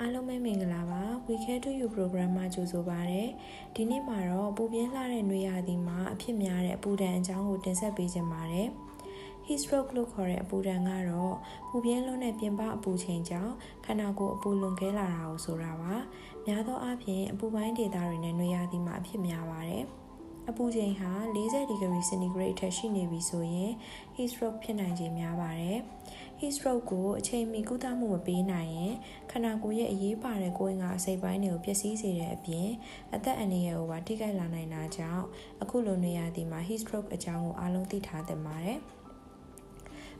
အားလုံးပဲမင်္ဂလာပါ We Care to You program မှာကြိုဆိုပါရစေ။ဒီနေ့မှာတော့ပူပြင်းလှတဲ့နှွေရာသီမှာအဖြစ်များတဲ့အပူဒဏ်အကြောင်းကိုတင်ဆက်ပေးခြင်းပါတယ်။ Heat stroke လို့ခေါ်တဲ့အပူဒဏ်ကတော့ပူပြင်းလွန်းတဲ့ပြင်ပအပူချိန်ကြောင့်ခန္ဓာကိုယ်အပူလွန်ကဲလာတာကိုဆိုတာပါ။များသောအားဖြင့်အပူပိုင်းဒေသတွေနဲ့နှွေရာသီမှာအဖြစ်များပါတယ်။ အပူချိန်ဟာ40ဒီဂရီစင်တီဂရိတ်ထက်ရှိနေပြီဆိုရင် heat stroke ဖြစ်နိုင်ခြေများပါတယ်။ heat stroke ကိုအချိန်မီကုသမှုမပေးနိုင်ရင်ခန္ဓာကိုယ်ရဲ့အရေးပါတဲ့ကိုယ်ငါအစိတ်ပိုင်းတွေကိုပျက်စီးစေတဲ့အပြင်အသက်အန္တရာယ်ကိုပါထိခိုက်လာနိုင်တာကြောင့်အခုလိုနေရာဒီမှာ heat stroke အကြောင်းကိုအားလုံးသိထားသင့်ပါတယ်။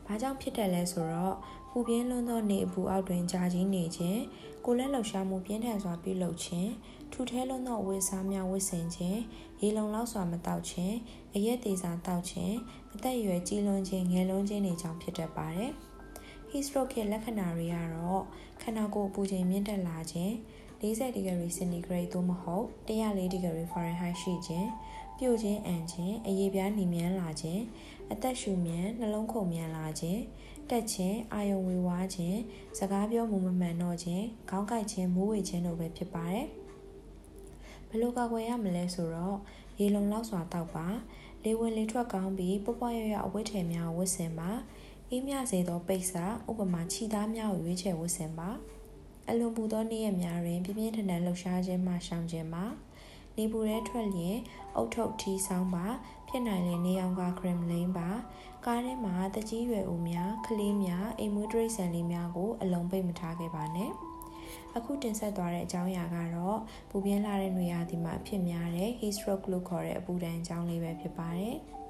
ဘာကြောင့်ဖြစ်တယ်လဲဆိုတော့ပူပြင်းလွန်းသောနေအပူအောက်တွင်ကြာကြီးနေခြင်းကိုယ်လက်လှုပ်ရှားမှုပြင်းထန်စွာပြုလုပ်ခြင်းထူထဲလွန်းသောဝတ်စားများဝတ်ဆင်ခြင်းရေလုံလောက်စွာမတောက်ခြင်းအရက်သေးစာတောက်ခြင်းအသက်အရွယ်ကြီးလွန်းခြင်းငယ်လွန်းခြင်းတွေကြောင့်ဖြစ်တတ်ပါတယ် heat stroke ရဲ့လက္ခဏာတွေကတော့ခန္ဓာကိုယ်အပူချိန်မြင့်တက်လာခြင်း40ဒီဂရီစင်တီဂရိတ်သို့မဟုတ်104ဒီဂရီဖာရင်ဟိုက်ရှိခြင်း ပြိုခြင်းအန်ခြင်းအရေးပြားနှီးမြန်းလာခြင်းအသက်ရှူမြန်နှလုံးခုန်မြန်လာခြင်းတက်ခြင်းအာယုံဝေဝါးခြင်းစကားပြောမှုမမှန်တော့ခြင်းခေါင်းကိုက်ခြင်းမိုးဝေခြင်းတို့ပဲဖြစ်ပါတယ်ဘယ်လိုကာကွယ်ရမလဲဆိုတော့ရေလုံလောက်စွာတောက်ပါလေဝင်လေထွက်ကောင်းပြီးပွပွရရအဝတ်ထည်များဝတ်ဆင်ပါအေးမြစေသောပိတ်စာဥပမာခြိသားများကိုရွေးချယ်ဝတ်ဆင်ပါအလွန်ပူသောနေ့ရက်များတွင်ပြင်းပြင်းထန်ထန်လှုပ်ရှားခြင်းမှရှောင်ခြင်းပါ နေပူရဲထွက်လျင်အုတ်ထုတ်ထီဆောင်ပါဖြစ်နိုင်ရင်နေအောင်ကခရမ်လိန်ပါကားထဲမှာတကြီးရွယ်ဦးများကလေးများအိမ်မွေးတရိတ်ဆန်လေးများကိုအလုံးပိတ်မထားခဲ့ပါနဲ့အခုတင်ဆက်သွားတဲ့အကြောင်းအရာကတော့ပူပြင်းလာတဲ့နေရာဒီမှာဖြစ်များတဲ့ heat stroke လို့ခေါ်တဲ့အပူဒဏ်အကြောင်းလေးပဲဖြစ်ပါတယ်။